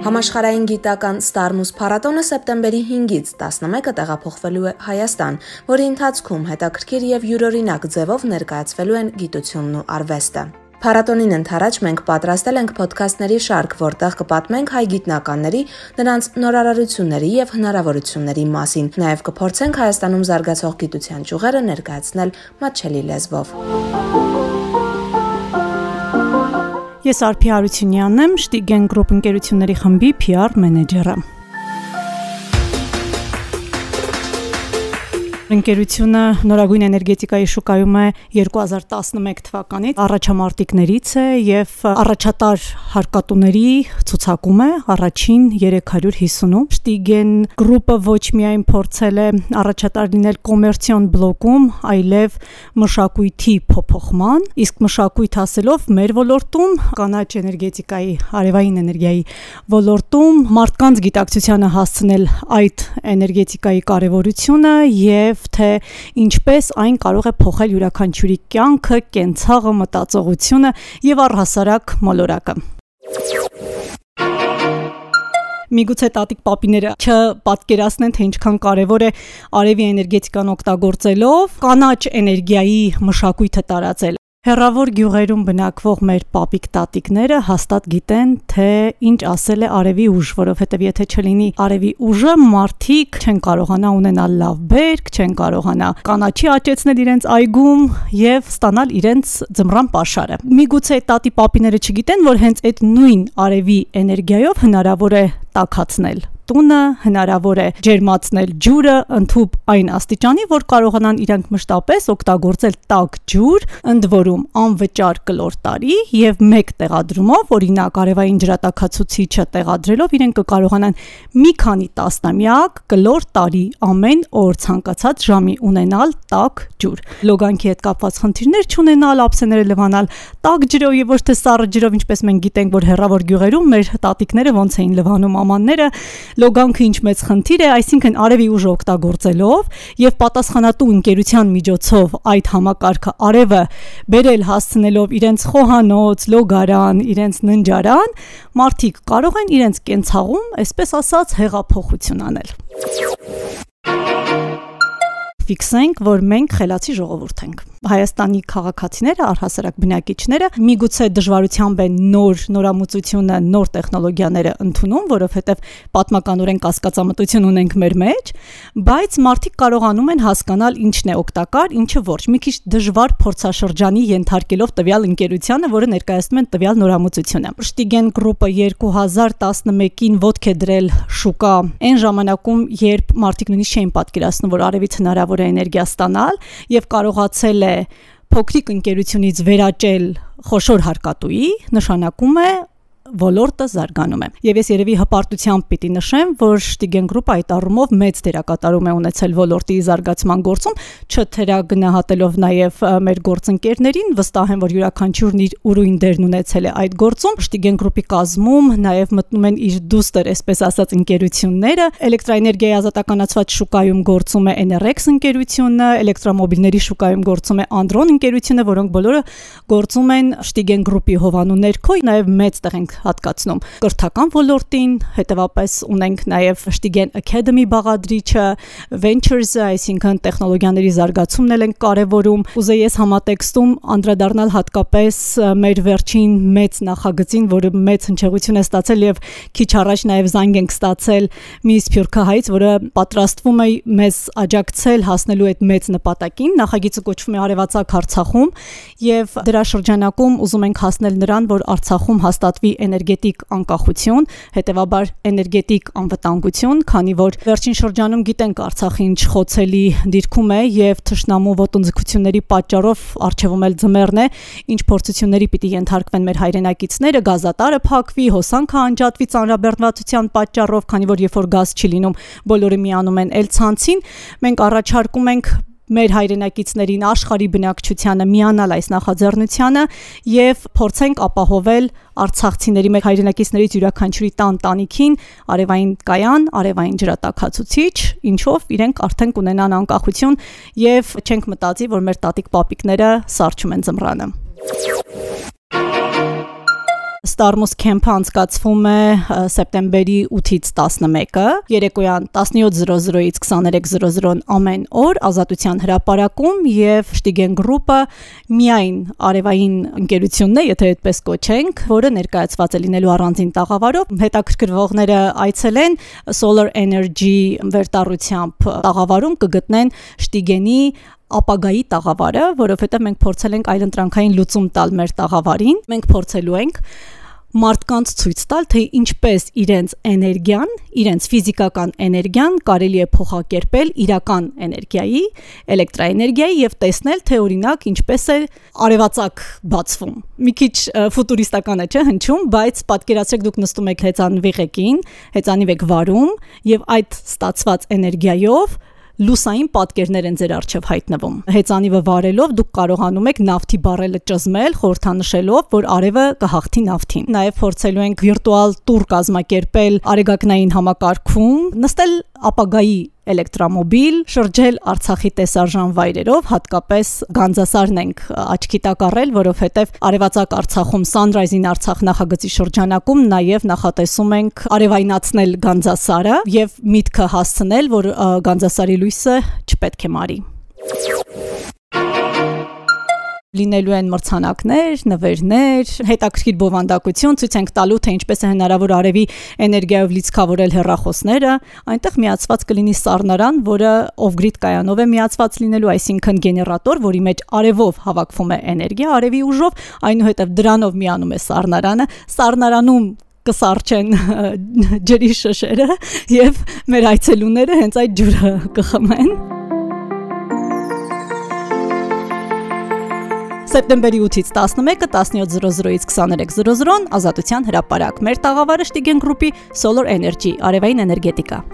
Համաշխարհային գիտական Starmus փառատոնը սեպտեմբերի 5-ից 11-ը տեղափոխվելու է Հայաստան, որի ընթացքում հետաքրքիր եւ յուրօրինակ ձևով ներկայացվելու են գիտությունն ու արվեստը։ Փառատոնին ընթരാճ մենք պատրաստել ենք ոդքասթների շարք, որտեղ կպատմենք հայ գիտնականների, նրանց նորարարությունների եւ հնարավորությունների մասին։ Նաեւ կփորձենք Հայաստանում զարգացող գիտության ճյուղերը ներկայացնել մատչելի լեզվով։ Ես Արփի Արությունյանն եմ, Շտիգեն գրուպ ընկերությունների խմբի PR մենեջերը։ Ընկերությունը նորագույն էներգետիկայի շուկայում է 2011 թվականից, առաջամարտիկներից է եւ առաջատար հարկատուների ցուցակում է առաջին 350-ում։ Շտիգեն գրուպը ոչ միայն փորձել է առաջատար լինել կոմերցիոն բլոկում, այլև մշակույթի փոփոխման, իսկ մշակույթ ասելով մեր ոլորտում կանաչ էներգետիկայի, արևային էներգիայի ոլորտում մարդկանց գիտակցությանը հասցնել այդ էներգետիկայի կարևորությունը եւ եւ թե ինչպես այն կարող է փոխել յուրաքանչյուրի կյանքը, կենցաղը, մտածողությունը եւ առհասարակ մոլորակը միգուցե տատիկ պապիները չպատկերացնեն թե ինչքան կարևոր է արևի էներգետիկան օգտագործելով կանաչ էներգիայի մշակույթը տարածել Հերավոր գյուղերում բնակվող մեր պապիկ տատիկները հաստատ գիտեն, թե ինչ ասել է արևի ուժ, որովհետև եթե չլինի արևի ուժը, մարդիկ չեն կարողանա ունենալ լավ բերք, չեն կարողանա կանաչի աճեցնել իրենց այգում եւ ստանալ իրենց ձմռան pašարը։ Միգուցե տատի պապիները չգիտեն, որ հենց այդ նույն արևի էներգիայով հնարավոր է տակածնել տունը, հնարավոր է ջերմացնել ջուրը ընդհուպ այն աստիճանի, որ կարողանան իրենք մշտապես օգտագործել տաք ջուր, ընդ որում անվճար կլոր տարի եւ մեկ տեղադրումով, օրինակ արևային ջրատակացուցիչը տեղադրելով իրենք կկարողանան մի քանի տասնամյակ կլոր տարի ամեն օր ցանկացած ժամի ունենալ տաք ջուր։ Լոգանքի հետ կապված խնդիրներ չունենալ, ափսեները լվանալ տաք ջրով եւ ոչ թե սառը ջրով, ինչպես մենք գիտենք, որ հերավոր գյուղերում մեր տատիկները ոնց էին լվանում ամանները, լոգանքը ինչ մեծ խնդիր է, այսինքն արևի ուժը օգտագործելով եւ պատասխանատու ընկերության միջոցով այդ համակարգը արևը բերել հասցնելով իրենց խոհանոց, լոգարան, իրենց ննջարան, մարդիկ կարող են իրենց կենցաղում, այսպես ասած, հեղափոխություն անել ֆիքսենք, որ մենք խելացի ժողովուրդ ենք։ Հայաստանի քաղաքացիները, առհասարակ բնակիչները միգուցե դժվարությամբ են նոր նորամուծությունը, նոր տեխնոլոգիաները ընդունում, որովհետև պատմականորեն կասկածամտություն ունենք մեր մեջ, բայց մարդիկ կարողանում են հասկանալ ինչն է օգտակար, ինչը ոչ։ Մի քիչ դժվար փորձաշրջանի ենթարկելով տվյալ ընկերությանը, որը ներկայացնում են տվյալ նորամուծությունը։ Շտիգեն գրուպը 2011-ին ոդք է դրել շուկա այն ժամանակում, երբ մարդիկ նույնիսկ չէին պատկերացնում, որ արևից հնարավոր է էներգիա ստանալ եւ կարողացել է փոքրիկ ընկերությունից վերաճել խոշոր հարկատուի, նշանակում է ոլորտը զարգանում է։ Եվ ես երևի հպարտությամբ պիտի նշեմ, որ Շտիգեն գրուպը այդ առումով մեծ դերակատարում է ունեցել ոլորտի զարգացման գործում, չթերագնահատելով նաև մեր գործընկերներին, վստահ եմ, որ յուրաքանչյուրն իր ուրույն դերն ունեցել է այդ գործում։ Շտիգեն գրուպի կազմում նաև մտնում են իր դուստր, այսպես ասած, ընկերությունները, էլեկտրաէներգիայի ազատականացված շուկայում գործում է NRX ընկերությունը, էլեկտրոմոբիլների շուկայում գործում է Andron ընկերությունը, որոնք բոլորը գործում են Շտիգեն գրուպի հովանու ներքո, նաև մեծ տեղ ենք հատկացնում կրթական ոլորտին, հետևապես ունենք նաև Շտիգեն Academy բաղադրիչը, Ventures-ը, այսինքն տեխնոլոգիաների զարգացումն էլ են կարևորում։ Ուզեի ես համատեքստում անդրադառնալ հատկապես մեր վերջին մեծ նախագծին, որը մեծ հնչեղություն է ստացել եւ քիչ առաջ նաև զանգ ենք ստացել մի սփյուռքահայից, որը պատրաստվում է մեզ աջակցել հասնելու այդ մեծ նպատակին։ Նախագիծը կոչվում է Արևածագ Արցախում եւ դրա շրջանակում ուզում ենք հասնել նրան, որ Արցախում հաստատվի էներգետիկ անկախություն, հետևաբար էներգետիկ անվտանգություն, քանի որ վերջին շրջանում գիտենք Արցախի ինչ խոցելի դիրքում է եւ թշնամու ոտնձգությունների պատճառով արժևում էլ ձմեռն է, ինչ փորձությունների պիտի ենթարկվեն մեր հայրենակիցները, գազատարը փակվի, հոսանքը անջատվի ծանրաբեռնվածության պատճառով, քանի որ երբ որ գազ չի լինում, բոլորը միանում են էլ ցանցին, մենք առաջարկում ենք մեր հայրենակիցներին աշխարհի բնակչությանը միանալ այս նախաձեռնությանը եւ փորձենք ապահովել արցախցիների մեր հայրենակիցներից յուրաքանչյուրի տան տանիքին արևային կայան, արևային ջրատակացուցիչ, ինչով իրենք արդեն կունենան անկախություն եւ չենք մտածի, որ մեր տատիկ պապիկները սարճում են ձմռանը Starmus Camp-ը անցկացվում է սեպտեմբերի 8-ից 11-ը, երեկոյան 17:00-ից 23:00-ն ամեն օր Ազատության հրապարակում եւ Շտիգեն գրուպը միայն արևային ընկերությունն է, եթե այդպես կոչենք, որը ներկայացված է լինելու առանձին տաղավարով։ Հետաքրքրվողները այցելեն Solar Energy վերտառությամբ տաղավարում կգտնեն Շտիգենի ապագայի տաղավարը, որովհետև մենք փորձել ենք այլընտրանքային լուծում տալ մեր տաղավարին։ Մենք փորձելու ենք մարդկանց ցույց տալ, թե ինչպես իրենց էներգիան, իրենց ֆիզիկական էներգիան կարելի է փոխակերպել իրական էներգիայի, էլեկտրաէներգիայի եւ տեսնել, թե օրինակ ինչպես է արևածագ բացվում։ Մի քիչ ֆուտուրիստական է, չէ՞, հնչում, բայց պատկերացրեք դուք նստում եք հեծանվի ղեկին, հեծանիվ եք վարում եւ այդ ստացված էներգիայով լուսային պատկերներ են ձեր արջև հայտնվում։ Հեծանիվը վարելով դուք կարողանում եք նավթի բարելը ճզմել, խորհրդանշելով, որ արևը կհաղթի նավթին։ Նաև փորձելու ենք վիրտուալ տուր կազմակերպել արեգակնային համակարգում, նստել ապագայի էլեկտրոմոբիլ, շրջել Արցախի տեսարժան վայրերով, հատկապես Գանձասարն ենք աչքի տակ առել, որովհետև Արևածագ Արցախում Sunrise-ին Արցախ նախագծի շրջանակում նաև նախատեսում ենք արևայնացնել Գանձասարը եւ միտքը հասցնել, որ Գանձասարի լույսը չպետք է մարի լինելու են մրցանակներ, նվերներ, հետաքրքիր բովանդակություն, ցույց ենք տալու թե ինչպես է հնարավոր արևի էներգիայով լիցքավորել հեռախոսները, այնտեղ միացված կլինի սառնարան, որը off-grid կայանով է միացված լինելու, այսինքն գեներատոր, որի մեջ արևով հավաքվում է էներգիա, արևի ուժով, այնուհետև դրանով միանում է սառնարանը, սառնարանում կսարճեն ջրի շշերը եւ մեր այցելուները հենց այդ ջուրը կխմեն Սեպտեմբերի 8-ից 11-ը 17:00-ից 23:00-ն Ազատության հրապարակ։ Մեր տաղավարը Շտիգեն գրուպի Solar Energy, արևային էներգետիկա։